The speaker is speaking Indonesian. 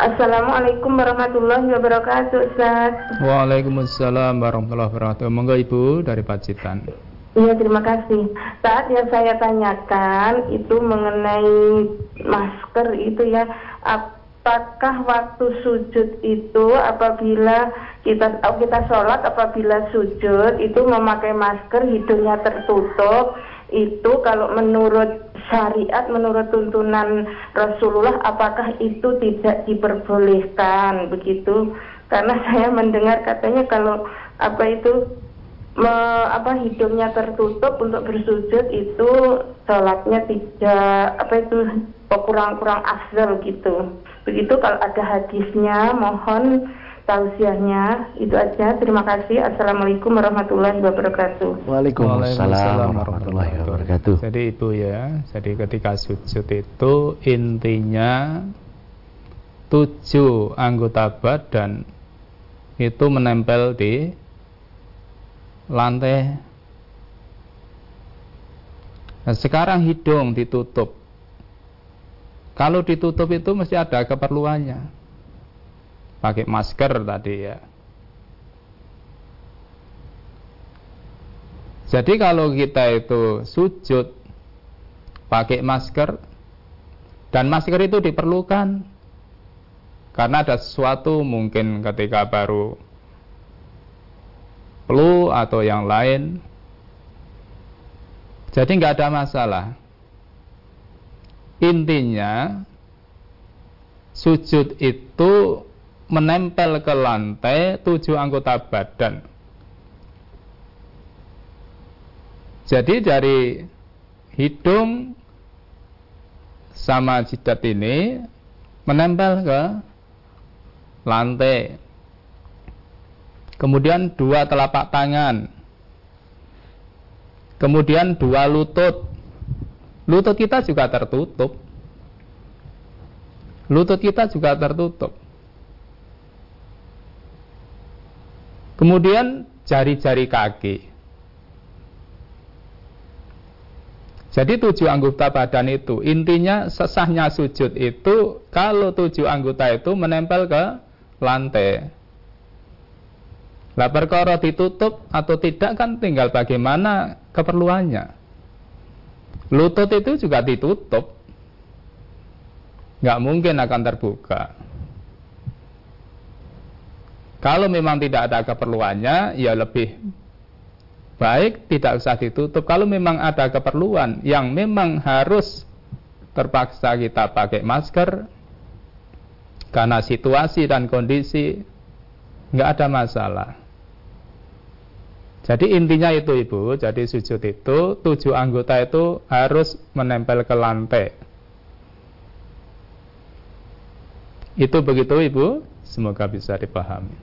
Assalamualaikum warahmatullahi wabarakatuh Ustaz. Waalaikumsalam warahmatullahi wabarakatuh. Monggo Ibu dari Pacitan. Iya terima kasih. Saat yang saya tanyakan itu mengenai masker itu ya Apakah waktu sujud itu apabila kita oh, kita sholat apabila sujud itu memakai masker hidungnya tertutup itu kalau menurut syariat menurut tuntunan Rasulullah apakah itu tidak diperbolehkan? Begitu. Karena saya mendengar katanya kalau apa itu me, apa hidungnya tertutup untuk bersujud itu sholatnya tidak apa itu kurang-kurang afdal gitu. Begitu kalau ada hadisnya mohon tausiahnya itu aja. Terima kasih. Assalamualaikum warahmatullahi wabarakatuh. Waalaikumsalam warahmatullahi wabarakatuh. Jadi itu ya, jadi ketika sujud itu intinya tujuh anggota badan itu menempel di lantai. Nah, sekarang hidung ditutup. Kalau ditutup itu mesti ada keperluannya pakai masker tadi ya. Jadi kalau kita itu sujud pakai masker dan masker itu diperlukan karena ada sesuatu mungkin ketika baru flu atau yang lain. Jadi nggak ada masalah. Intinya sujud itu menempel ke lantai tujuh anggota badan. Jadi dari hidung sama jidat ini menempel ke lantai. Kemudian dua telapak tangan. Kemudian dua lutut. Lutut kita juga tertutup. Lutut kita juga tertutup. Kemudian jari-jari kaki. Jadi tujuh anggota badan itu intinya sesahnya sujud itu kalau tujuh anggota itu menempel ke lantai. Lah perkara ditutup atau tidak kan tinggal bagaimana keperluannya. Lutut itu juga ditutup. Nggak mungkin akan terbuka. Kalau memang tidak ada keperluannya, ya lebih baik tidak usah ditutup. Kalau memang ada keperluan yang memang harus terpaksa kita pakai masker karena situasi dan kondisi, nggak ada masalah. Jadi intinya itu ibu, jadi sujud itu tujuh anggota itu harus menempel ke lantai. Itu begitu ibu, semoga bisa dipahami.